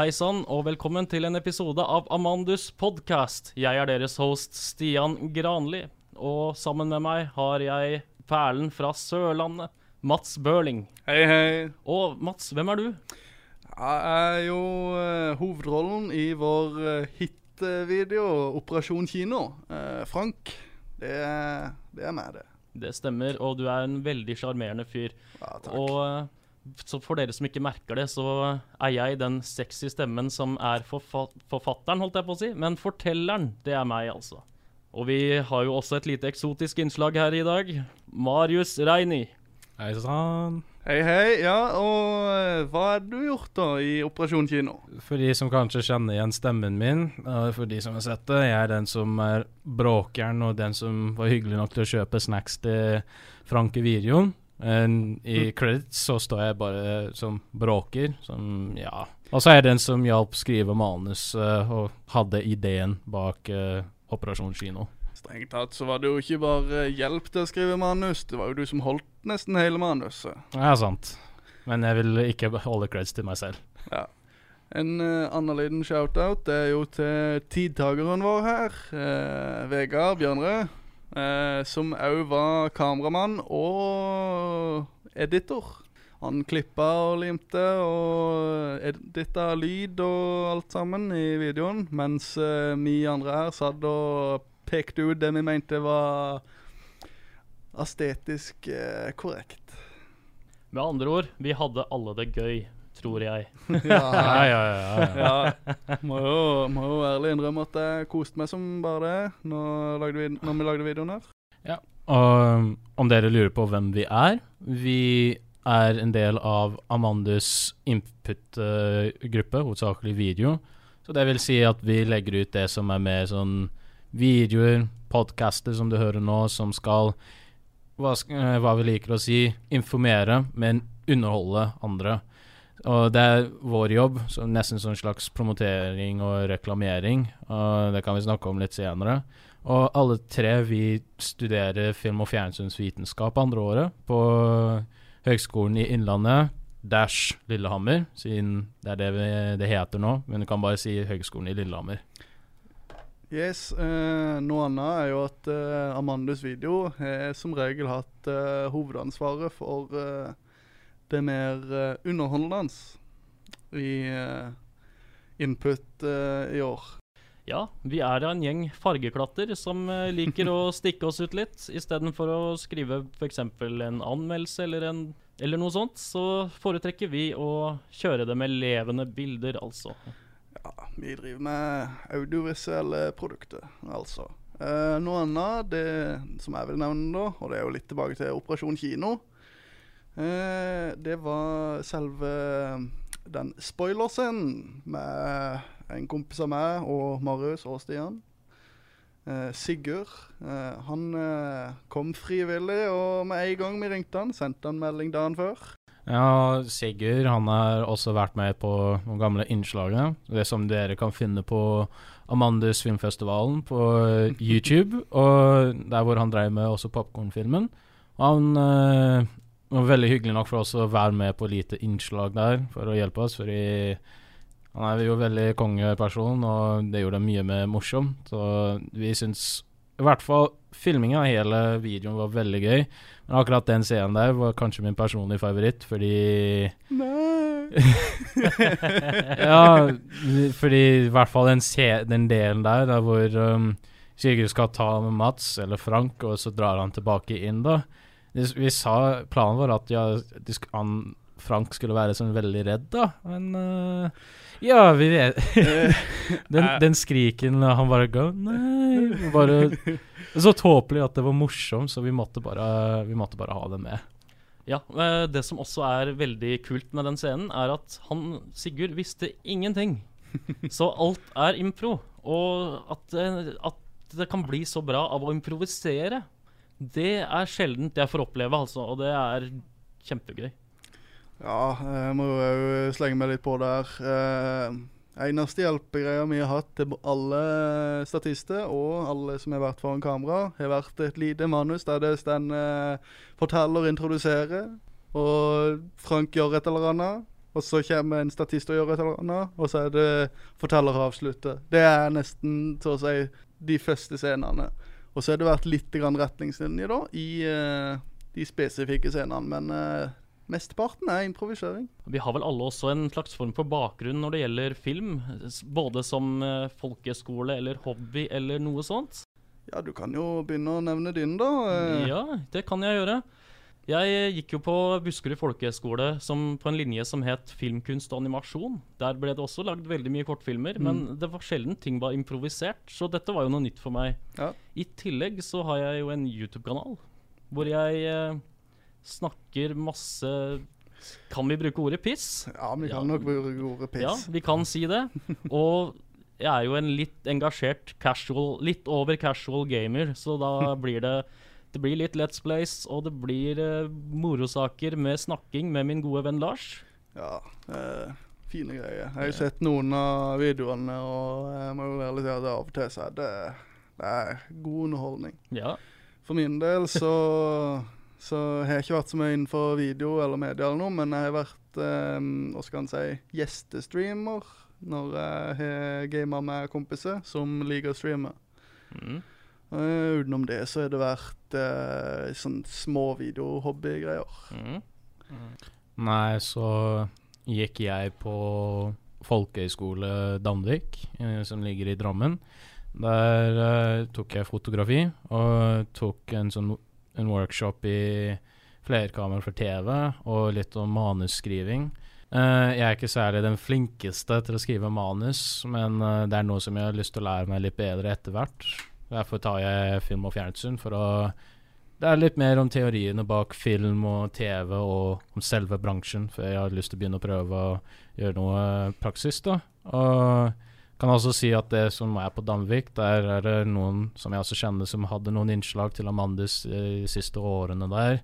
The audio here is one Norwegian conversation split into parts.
Hei sann, og velkommen til en episode av Amandus podcast. Jeg er deres host Stian Granli, og sammen med meg har jeg perlen fra Sørlandet, Mats Børling. Hei, hei. Og Mats, hvem er du? Jeg er jo uh, hovedrollen i vår uh, hitvideo 'Operasjon kino'. Uh, Frank, det er, det er meg, det. Det stemmer, og du er en veldig sjarmerende fyr. Ja, takk. Og så for dere som ikke merker det, så er jeg den sexy stemmen som er forfa forfatteren, holdt jeg på å si. Men fortelleren, det er meg, altså. Og vi har jo også et lite eksotisk innslag her i dag. Marius Reini. Hei sann. Hei, hei. Ja, og eh, hva har du gjort da i 'Operasjon kino'? For de som kanskje kjenner igjen stemmen min, og for de som har sett det, jeg er den som er bråkeren og den som var hyggelig nok til å kjøpe snacks til Franke. Men I credits så står jeg bare som bråker, som ja. Og så er jeg den som hjalp skrive manus eh, og hadde ideen bak eh, Operasjon kino. Strengt tatt så var det jo ikke bare hjelp til å skrive manus, det var jo du som holdt nesten hele manuset. Ja, sant. Men jeg vil ikke holde creds til meg selv. Ja. En uh, annen liten shout-out er jo til tidtakeren vår her, Uh, Vegard Bjørnrød. Eh, som òg var kameramann og editor. Han klippa og limte og edita lyd og alt sammen i videoen, mens eh, vi andre her satt og pekte ut det vi mente var estetisk eh, korrekt. Med andre ord, vi hadde alle det gøy, tror jeg. Ja, ja, ja. ja, ja. ja, må jo, må jo ærlig innrømme at jeg koste meg som bare det når, lagde vi, når vi lagde videoen her. Ja, Og um, om dere lurer på hvem vi er Vi er en del av Amandus input-gruppe, hovedsakelig video. Så det vil si at vi legger ut det som er mer sånn videoer, podcaster som du hører nå, som skal hva, eh, hva vi liker å si informere, men underholde andre. Og det er vår jobb, så nesten en slags promotering og reklamering. Og det kan vi snakke om litt senere. Og alle tre vi studerer film- og fjernsynsvitenskap andre året på Høgskolen i Innlandet, dash Lillehammer, siden det er det vi, det heter nå. Men du kan bare si Høgskolen i Lillehammer. Yes, eh, Noe annet er jo at eh, Amandus video har som regel hatt eh, hovedansvaret for eh, det mer uh, underholdende i uh, input uh, i år. Ja, vi er en gjeng fargeklatter som liker å stikke oss ut litt. Istedenfor å skrive f.eks. en anmeldelse eller, en, eller noe sånt, så foretrekker vi å kjøre det med levende bilder, altså. Ja, vi driver med audiovisuelle produkter, altså. Eh, noe annet det som jeg vil nevne, da, og det er jo litt tilbake til Operasjon kino, eh, det var selve den spoilerscenen med en kompis av meg og Marius og Stian. Eh, Sigurd. eh, han eh, kom frivillig, og med en gang vi ringte han, sendte han melding dagen før. Ja, Sigurd han har også vært med på de gamle innslagene. Det som dere kan finne på Amandus filmfestivalen på YouTube. og der hvor han drev med også popkornfilmen. Han eh, var veldig hyggelig nok for oss å være med på lite innslag der for å hjelpe oss. Fordi han er jo veldig kongeperson, og det gjorde mye mer morsomt. Så vi syns i hvert fall filminga av hele videoen var veldig gøy. Men akkurat den scenen der var kanskje min personlige favoritt, fordi Nei! Ja, fordi i hvert fall den, den delen der, der hvor um, Sigurd skal ta med Mats, eller Frank, og så drar han tilbake inn, da. Vi, vi sa Planen var at ja, de sk han, Frank skulle være sånn veldig redd, da, men uh, Ja, vi vet den, den skriken han bare ga Nei Bare Så tåpelig at det var morsomt, så vi måtte bare, vi måtte bare ha det med. Ja, eh, Det som også er veldig kult med den scenen, er at han, Sigurd visste ingenting. Så alt er impro. Og at, eh, at det kan bli så bra av å improvisere, det er sjeldent jeg får oppleve, altså. Og det er kjempegøy. Ja, jeg må jo slenge meg litt på der. Eh, eneste hjelpegreia vi har hatt til alle statister og alle som har vært foran kamera, har vært et lite manus der det står eh, forteller, introduserer, og Frank gjør et eller annet. og så kommer en statist og gjør et eller annet, og så er det forteller avslutter. Det er nesten så å si de første scenene. Og så har det vært litt retningslinjer da, i uh, de spesifikke scenene, men uh, mesteparten er improvisering. Vi har vel alle også en slags form for bakgrunn når det gjelder film. Både som uh, folkeskole eller hobby eller noe sånt. Ja, du kan jo begynne å nevne din, da. Ja, det kan jeg gjøre. Jeg eh, gikk jo på Buskerud folkehøgskole som- på en linje som het filmkunst og animasjon. Der ble det også lagd veldig mye kortfilmer, men det var sjelden ting var improvisert. Så dette var jo noe nytt for meg. Ja. I tillegg så har jeg jo en YouTube-kanal hvor jeg eh, snakker masse Kan vi bruke ordet piss? Ja, vi kan Ja. nok bruke ordet piss. Ja, vi kan si det. Og jeg er jo en litt engasjert casual, litt over casual gamer, så da blir det det blir litt Let's Plays, og det blir uh, morosaker med snakking med min gode venn Lars. Ja, uh, fine greier. Jeg har sett noen av videoene, og jeg må jo ærlig si at av og til så er det, det er god underholdning. Ja. For min del så, så har jeg ikke vært så mye innenfor video eller media eller noe, men jeg har vært eh, hva skal en si, gjestestreamer når jeg har gama med kompiser som liker å streame. Mm. Eh, utenom det så har det vært uh, sånn små videohobbygreier. Mm. Nei, så gikk jeg på folkehøyskole Danvik, uh, som ligger i Drammen. Der uh, tok jeg fotografi, og tok en sånn en workshop i flerkamera for TV, og litt om manusskriving. Uh, jeg er ikke særlig den flinkeste til å skrive manus, men uh, det er noe som jeg har lyst til å lære meg litt bedre etter hvert. Derfor tar jeg film og fjernsyn, for å det er litt mer om teoriene bak film og TV og om selve bransjen, for jeg har lyst til å begynne å prøve å gjøre noe praksis, da. Og kan også si at det som er på Danvik, der er det noen som jeg også kjenner som hadde noen innslag til Amandus eh, de siste årene der.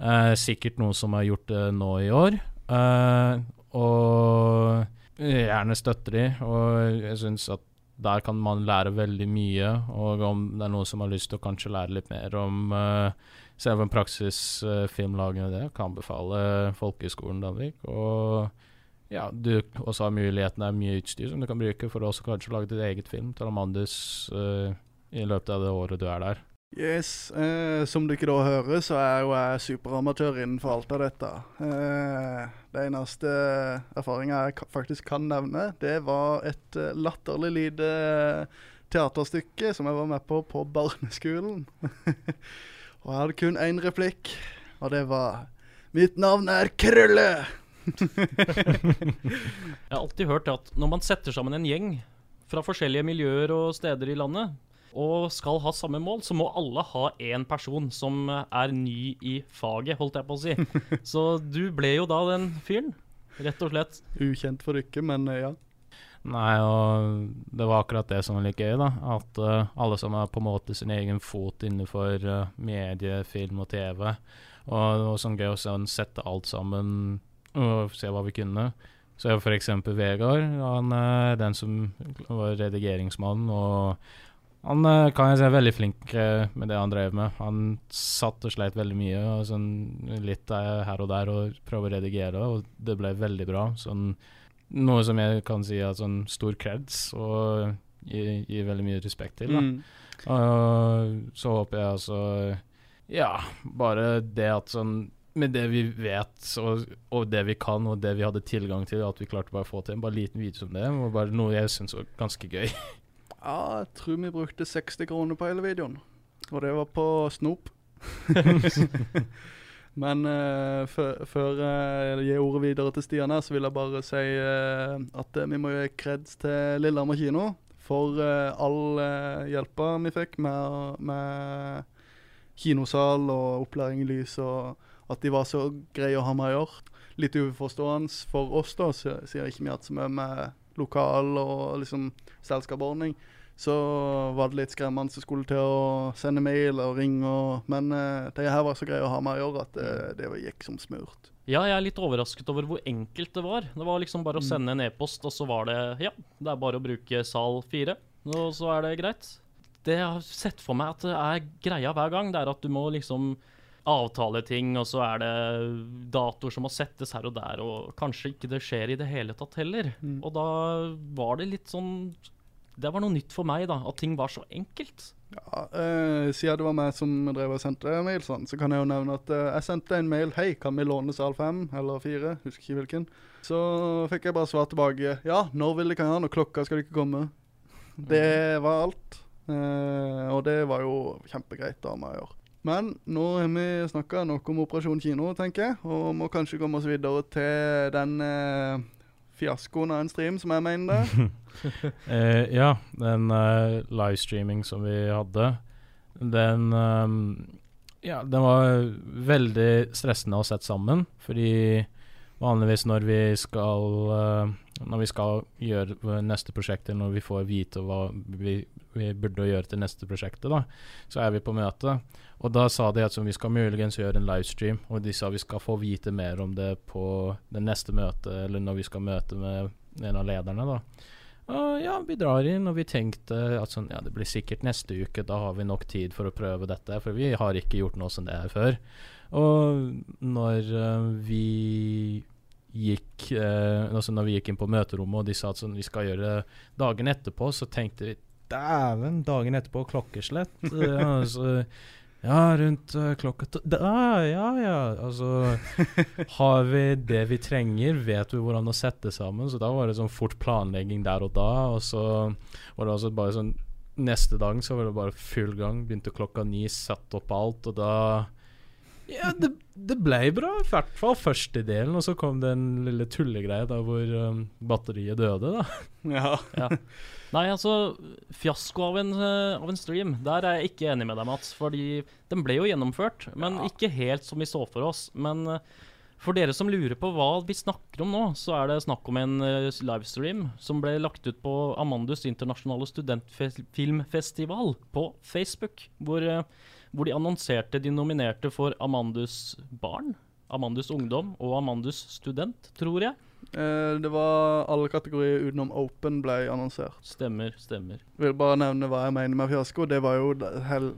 Eh, sikkert noen som har gjort det nå i år. Eh, og gjerne støtter de, og jeg syns at der kan man lære veldig mye, og om det er noen som har lyst til å kanskje lære litt mer om uh, selve praksisfilmlagene, det kan anbefale Folkehøgskolen Danvik. Og ja, du også har muligheten, det er mye utstyr som du kan bruke for å også kanskje lage ditt eget film til Amandus uh, i løpet av det året du er der. Yes, eh, Som du ikke da hører, så er jo jeg superamatør innenfor alt av dette. Eh, det eneste erfaringa jeg faktisk kan nevne, det var et eh, latterlig lite teaterstykke som jeg var med på på barneskolen. og jeg hadde kun én replikk, og det var 'Mitt navn er Krølle'. Jeg har alltid hørt at når man setter sammen en gjeng fra forskjellige miljøer og steder i landet, og skal ha samme mål, så må alle ha én person som er ny i faget, holdt jeg på å si. Så du ble jo da den fyren, rett og slett. Ukjent for dere, men eh, ja. Nei, og det var akkurat det som var litt gøy, da. At uh, alle som har på en måte sin egen fot innenfor uh, medie, film og TV. Og det var sånn gøy å sånn, sette alt sammen og se hva vi kunne. Så for eksempel Vegard, han er den som var redigeringsmann, og han eh, kan jeg si er veldig flink eh, med det han drev med. Han satt og sleit veldig mye, og sånn litt eh, her og der, og prøvde å redigere, og det ble veldig bra. Sånn noe som jeg kan si er sånn stor creds, og gir, gir veldig mye respekt til. da. Mm. Og så håper jeg altså Ja, bare det at sånn Med det vi vet, og, og det vi kan, og det vi hadde tilgang til, at vi klarte bare å få til en bare liten video som det, var bare noe jeg syns var ganske gøy. Ja, jeg tror vi brukte 60 kroner på hele videoen. Og det var på snop. Men uh, før, før jeg gir ordet videre til Stian her, så vil jeg bare si uh, at eh, vi må gi kreds til Lillehammer kino for uh, all uh, hjelpa vi fikk med, med kinosal og opplæring i lys, og at de var så greie å ha med å gjøre. Litt uforstående for oss, da, så sier ikke vi hatt så mye med lokal og liksom selskapsordning så var det litt skremmende som skulle til å sende mail og ringe. Og, men uh, det her var så greia å ha med å gjøre at det, det gikk som smurt. Ja, jeg er litt overrasket over hvor enkelt det var. Det var liksom bare å sende en e-post, og så var det Ja, det er bare å bruke sal 4, og så er det greit. Det jeg har sett for meg at det er greia hver gang, det er at du må liksom avtaleting, og så er det datoer som må settes her og der, og kanskje ikke det skjer i det hele tatt heller. Mm. Og da var det litt sånn Det var noe nytt for meg, da, at ting var så enkelt. Ja, eh, Siden det var meg som drev og sendte mail, sånn, så kan jeg jo nevne at eh, jeg sendte en mail Hei, kan vi låne sal fem eller fire? Husker ikke hvilken. Så fikk jeg bare svar tilbake. Ja, når vil dere ha? Når klokka skal ikke komme? Det var alt. Eh, og det var jo kjempegreit av meg å gjøre. Men nå har vi snakka nok om Operasjon kino, tenker jeg, og må kanskje komme oss videre til den eh, fiaskoen av en stream som jeg mener det. Eh, ja, den eh, livestreaming som vi hadde, den ehm, Ja, den var veldig stressende å sette sammen, fordi vanligvis når vi skal eh, Når vi skal gjøre neste prosjekt, eller når vi får vite hva vi, vi burde gjøre til neste prosjektet, da, så er vi på møte. Og da sa de at vi skal muligens gjøre en livestream, og de sa vi skal få vite mer om det på det neste møtet, eller når vi skal møte med en av lederne, da. Og ja, vi drar inn, og vi tenkte at sånn, ja, det blir sikkert neste uke, da har vi nok tid for å prøve dette, for vi har ikke gjort noe som det her før. Og når eh, vi gikk eh, altså når vi gikk inn på møterommet, og de sa at sånn, vi skal gjøre det dagen etterpå, så tenkte vi dæven, dagen etterpå, klokkeslett. altså, ja, rundt uh, klokka da, Ja, ja. Altså Har vi det vi trenger? Vet vi hvordan å sette sammen? Så da var det sånn fort planlegging der og da. Og så var det altså bare sånn Neste dag så var det bare full gang. Begynte klokka ni, satt opp alt, og da Ja, det, det ble bra. I hvert fall første delen. Og så kom den lille tullegreia da hvor um, batteriet døde, da. ja. Nei, altså, fiasko av en, eh, av en stream, der er jeg ikke enig med deg, Mats. Fordi den ble jo gjennomført, men Ja. ikke helt som vi så for oss. Men eh, for dere som lurer på hva vi snakker om nå, så er det snakk om en eh, livestream som ble lagt ut på Amandus internasjonale studentfilmfestival på Facebook. Hvor, eh, hvor de annonserte de nominerte for Amandus barn, Amandus ungdom og Amandus student, tror jeg. Eh, det var alle kategorier utenom Open ble annonsert. Stemmer, stemmer. Jeg vil bare nevne hva jeg mener med fiasko. Det var jo hel,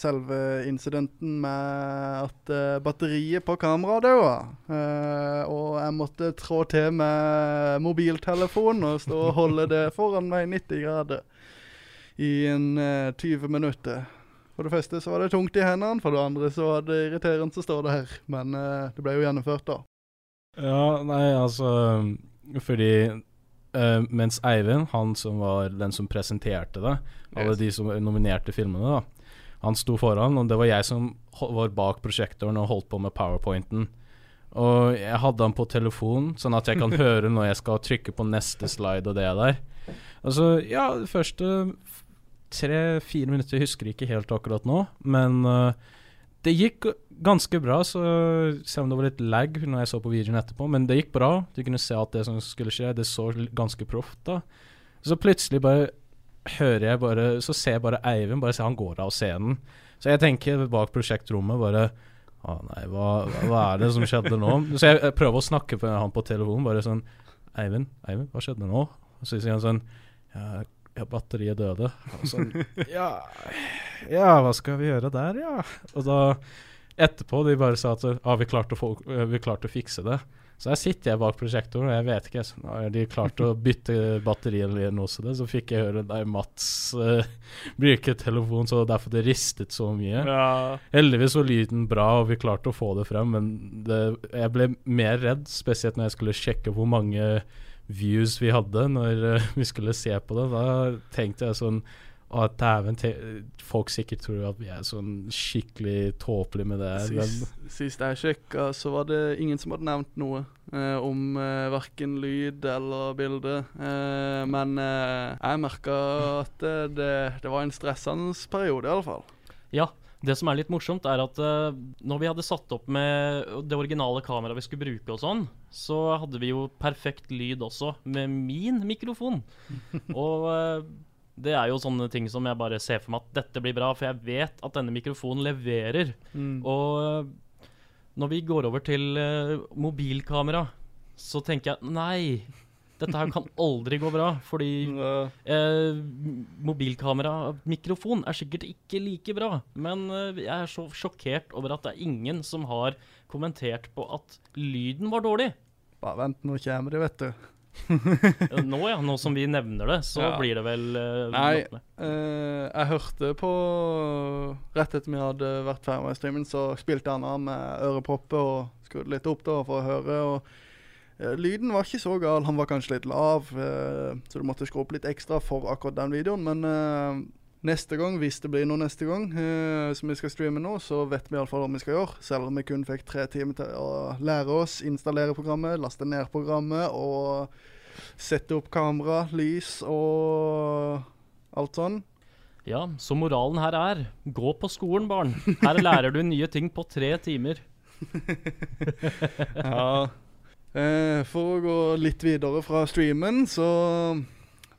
selve incidenten med at eh, batteriet på kameraet daua. Eh, og jeg måtte trå til med mobiltelefon og stå og holde det foran meg 90 grader i en eh, 20 minutter. For det første så var det tungt i hendene, for det andre så var det irriterende å stå der. Men eh, det ble jo gjennomført, da. Ja, nei, altså Fordi Uh, mens Eivind, han som var den som presenterte det, alle Yes. de som nominerte filmene, da, han sto foran, og det var jeg som var bak prosjektoren og holdt på med powerpointen. Og jeg hadde han på telefon, sånn at jeg kan høre når jeg skal trykke på neste slide og det der. Altså, ja, de første tre-fire minutter jeg husker ikke helt akkurat nå, men uh, det gikk ganske bra, så selv om det var litt lag når jeg så på videoen etterpå, men det gikk bra. Du kunne se at det som skulle skje. Det så ganske proft da. Så plutselig bare hører jeg bare Så ser jeg bare Eivind bare se han går av scenen. Så jeg tenker bak prosjektrommet bare Å nei, hva, hva er det som skjedde nå? Så jeg, prøver å snakke med han på telefonen, bare sånn Eivind, Eivind, hva skjedde nå? Så sier han sånn Ja, ja batteriet døde. Og sånn Ja, ja, hva skal vi gjøre der, ja? Og da etterpå de bare sa at ah, vi, klarte få, vi klarte å fikse det. Så her sitter jeg bak prosjektoren, og jeg vet ikke så, Har de klart å bytte batteriet eller noe sånt? Så fikk jeg høre der Mats uh, bruke telefon, så derfor det ristet så mye. Heldigvis var lyden bra, og vi klarte å få det frem, men det, jeg ble mer redd, spesielt når jeg skulle sjekke hvor mange views vi hadde når uh, vi skulle se på det. Da tenkte jeg sånn at dæven, folk sikkert tror at vi er sånn skikkelig tåpelige med det Sist, sist jeg sjekka, så var det ingen som hadde nevnt noe eh, om eh, verken lyd eller bilde. Eh, men eh, jeg merka at eh, det, det var en stressende periode, i alle fall. Ja, det som er litt morsomt, er at uh, når vi hadde satt opp med det originale kameraet vi skulle bruke og sånn, så hadde vi jo perfekt lyd også, med min mikrofon. og uh, det er jo sånne ting som jeg bare ser for meg at dette blir bra, for jeg vet at denne mikrofonen leverer. Og eh, når vi går over til mobilkamera, så tenker jeg nei, dette her kan aldri gå bra, fordi eh, mobilkamera-mikrofon er sikkert ikke like bra. Men eh, jeg er så sjokkert over at det er ingen som har kommentert på at lyden var dårlig. Bare vent, nå kommer det, vet du. Nå ja, nå som vi nevner det, så Ja. blir det vel eh, Nei. Eh, jeg hørte på Rett etter vi hadde vært ferdig med streamen, så spilte han av med ørepropper og skrudde litt opp da for å høre. og Lyden var ikke så gal. Han var kanskje litt lav, eh, så du måtte skru opp litt ekstra for akkurat den videoen. Men eh, neste gang, hvis det blir noe neste gang eh, som vi skal streame nå, så vet vi iallfall hva vi skal gjøre. Selv om vi kun fikk tre timer til å lære oss, installere programmet, laste ned programmet og sette opp kamera, lys og alt sånn. Ja, så moralen her er gå på skolen, barn. Her lærer du nye ting på tre timer. Ja. Eh, for å gå litt videre fra streamen, så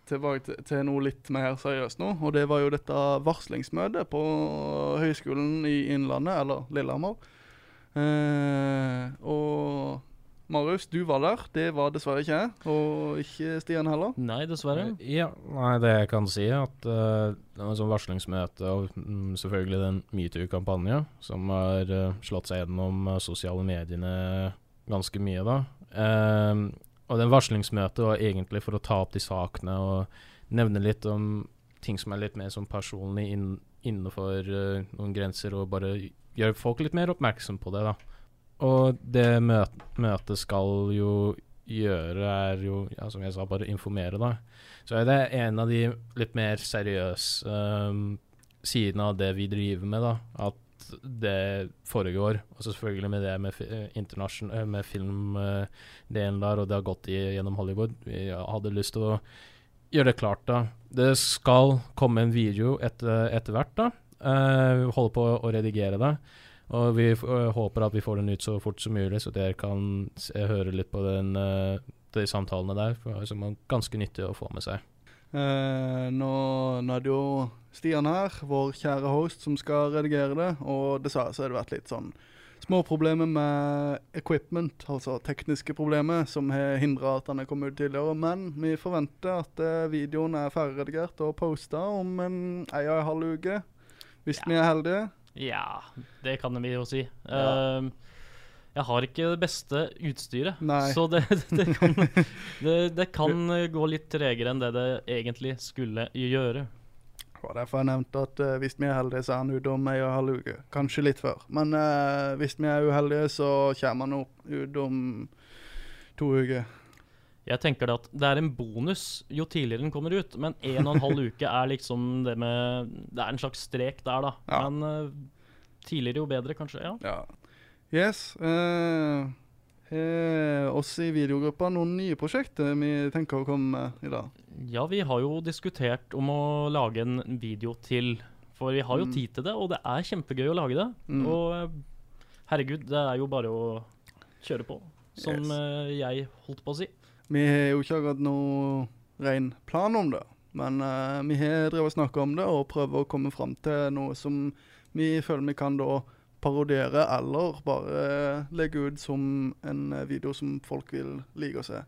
tilbake til, til noe litt mer seriøst nå. Og det var jo dette varslingsmøtet på Høgskolen i Innlandet, eller Lillehammer. Eh, og Marius, du var der. Det var dessverre ikke jeg. Og ikke Stian heller. Nei, dessverre. Ja, nei, det jeg kan si, er at uh, det var sånn varslingsmøte og um, selvfølgelig den metoo-kampanjen som har uh, slått seg gjennom uh, sosiale mediene ganske mye, da. Ehm, og den varslingsmøtet var egentlig for å ta opp de sakene og nevne litt om ting som er litt mer sånn personlig inn, innenfor uh, noen grenser, og bare gjøre folk litt mer oppmerksom på det, da. Og det møt, møtet skal jo gjøre, er jo, ja, som jeg sa, bare informere, da. Så det en av de litt mer seriøse um, sidene av det vi driver med, da. At det foregår. Og selvfølgelig med det med, eh, eh, med filmdelen der, og det har gått i, gjennom Hollywood. Vi hadde lyst til å gjøre det klart, da. Det skal komme en video etter, etter hvert, da. Eh, vi holder på å redigere det. Og vi øh, håper at vi får den ut så fort som mulig, så dere kan se, høre litt på den, de samtalene der, for, det er ganske nyttig å få med seg. Eh, nå, nå er det jo Stian her, vår kjære host, som skal redigere det. Og dessverre så har det vært litt sånn små problemer med equipment, altså tekniske problemer, som har hindra at han er kommet ut tidligere. Men vi forventer at eh, videoen er ferdigredigert og posta om en ei og en halv uke. Hvis Ja. vi er heldige. Ja, det kan vi jo si. Ja. Ehm, jeg har ikke det beste utstyret, Nei. så det, det, kan, det, det kan gå litt tregere enn det det egentlig skulle gjøre. Det var derfor jeg nevnte at uh, hvis vi er heldige, så er han ute om ei og en halv uke. Kanskje litt før. Men uh, hvis vi er uheldige, så kommer han opp ut om to uker. Jeg tenker det at det er en bonus jo tidligere den kommer ut, men en og en halv uke er liksom det med Det er en slags strek der, da. Ja. Men uh, tidligere jo bedre, kanskje. Ja. Ja. Yes. Uh, oss i videogruppa noen nye prosjekter vi tenker å komme med i dag. ja, vi har jo diskutert om å lage en video til. For vi har jo Mm. tid til det, og det er kjempegøy å lage det. Mm. Og eh, herregud, det er jo bare å kjøre på, som Yes. eh, jeg holdt på å si. Vi har jo ikke akkurat noen ren plan om det, men uh, vi har drevet og snakka om det og prøver å komme fram til noe som vi føler vi kan da parodiere eller bare legge ut som en eh, video som folk vil like å se.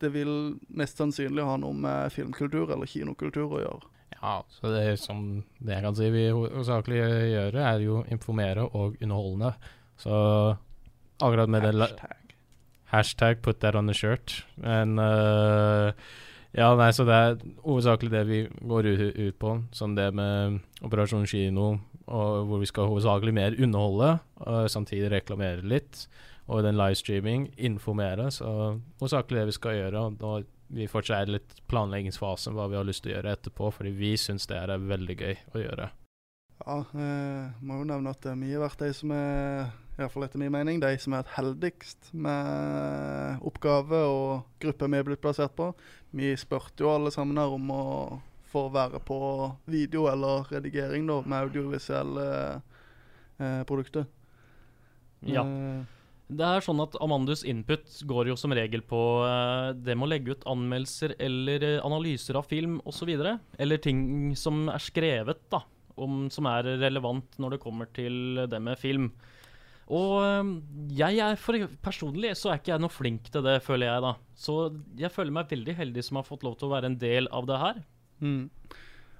Det vil mest sannsynlig ha noe med filmkultur eller kinokultur å gjøre. Ja, så det er som det jeg kan si vi hovedsakelig gjør, er jo informere og underholdende. Så akkurat med det la- Hashtag. Hashtag put that on the shirt. Men uh, Ja, nei, så det er hovedsakelig det vi går ut, ut på. Som det med Operasjon kino, hvor vi skal hovedsakelig mer underholde, og samtidig reklamere litt. Og den livestreaming, informere. Så hovedsakelig det vi skal gjøre. Og nå vi fortsatt er litt planleggingsfasen, hva vi har lyst til å gjøre etterpå, fordi vi syns det er veldig gøy å gjøre. Ja, eh, må jo nevne at det er mye vært de som er, i hvert fall etter min mening, de som er et heldigst med oppgave og gruppe vi er blitt plassert på. Vi spurte jo alle sammen her om å få være på video eller redigering da, med audiovisuelle eh, produkter. Ja. Eh, Det er sånn at Amandus input går jo som regel på eh, det med å legge ut anmeldelser eller eh, analyser av film osv. Eller ting som er skrevet, da, om, som er relevant når det kommer til det med film. Og jeg er for, personlig så er ikke jeg noe flink til det, føler jeg, da. Så jeg føler meg veldig heldig som har fått lov til å være en del av det her. Mm.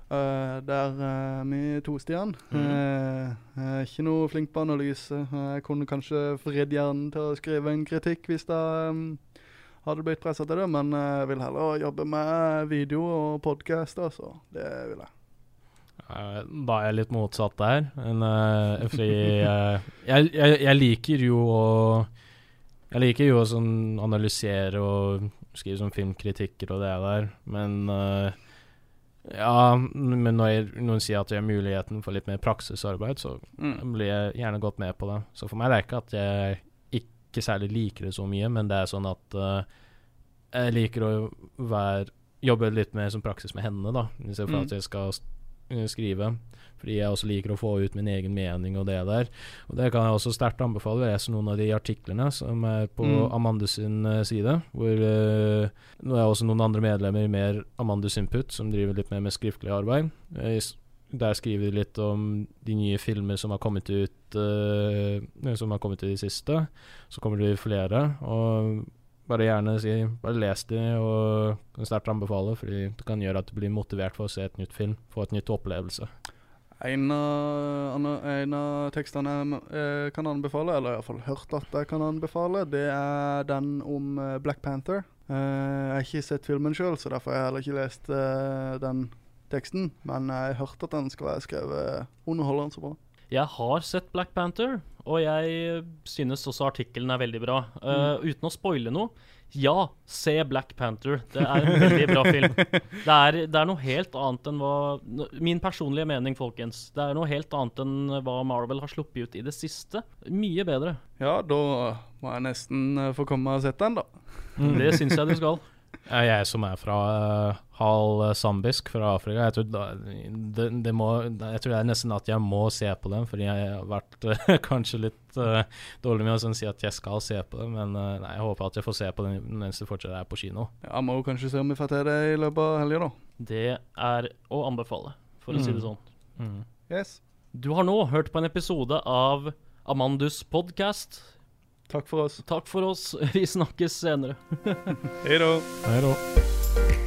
Eh, der er vi to, Stian. Mhm. Uh, jeg er ikke noe flink på analyse. Jeg kunne kanskje vridd hjernen til å skrive en kritikk hvis jeg um, hadde blitt pressa til det, men jeg vil heller jobbe med video og podkast, så det vil jeg. Eh, Da er jeg litt motsatt der. Men, eh, fordi eh, jeg, jeg, jeg liker jo å Jeg liker jo å sånn analysere og skrive sånn filmkritikker og det der, men eh, Ja, men når noen sier at jeg har muligheten for litt mer praksisarbeid, så Mm. blir jeg gjerne gått med på det. Så for meg det er ikke at jeg ikke særlig liker det så mye, men det er sånn at uh, jeg liker å være, jobbe litt mer som praksis med hendene, da, istedenfor for Mm. at jeg skal skrive. Fordi jeg også liker å få ut min egen mening og det der. Og det kan jeg også sterkt anbefale. Lese noen av de artiklene som er på Mm. Amandus sin eh, side. Hvor uh, Nå er også noen andre medlemmer i mer Amandus Input, som driver litt mer med skriftlig arbeid. Eh, der skriver de litt om de nye filmer som har kommet ut uh, Som har kommet ut i det siste. Så kommer det flere. Og bare gjerne si Bare les de, og kan sterkt anbefale, fordi det kan gjøre at du blir motivert for å se et nytt film. Få et nytt opplevelse. En av, en av tekstene jeg eh, kan anbefale, eller iallfall hørt at jeg kan anbefale, det er den om eh, Black Panther. Eh, jeg har ikke sett filmen sjøl, så derfor har jeg heller ikke lest den teksten. Men jeg har hørt at den skal være skrevet underholdende så bra. Jeg har sett Black Panther, og jeg synes også artikkelen er veldig bra. Eh, uten å spoile noe, ja, se Black Panther. Det er en veldig bra film. Det er, det er noe helt annet enn hva Min personlige mening, folkens. Det er noe helt annet enn hva Marvel har sluppet ut i det siste. Mye bedre. Ja, da må jeg nesten eh, få komme og sett den, da. Det syns jeg du skal. Ja, jeg som er fra uh, halv eh, zambisk fra Afrika, jeg tror, da, det, det må, jeg tror det er nesten at jeg må se på den, fordi jeg har vært uh, kanskje litt uh, dårlig med å sånn, si at jeg skal se på dem, men eh, nei, jeg håper at jeg får se på den mens det fortsatt er på kino. Ja, Må kanskje se om vi får til det i løpet av helga, da. Det er å anbefale, for å si det Mm. sånn. Mm. Yes. Du har nå hørt på en episode av Amandus podcast. Takk for oss. Takk for oss. Vi snakkes senere. Hei da.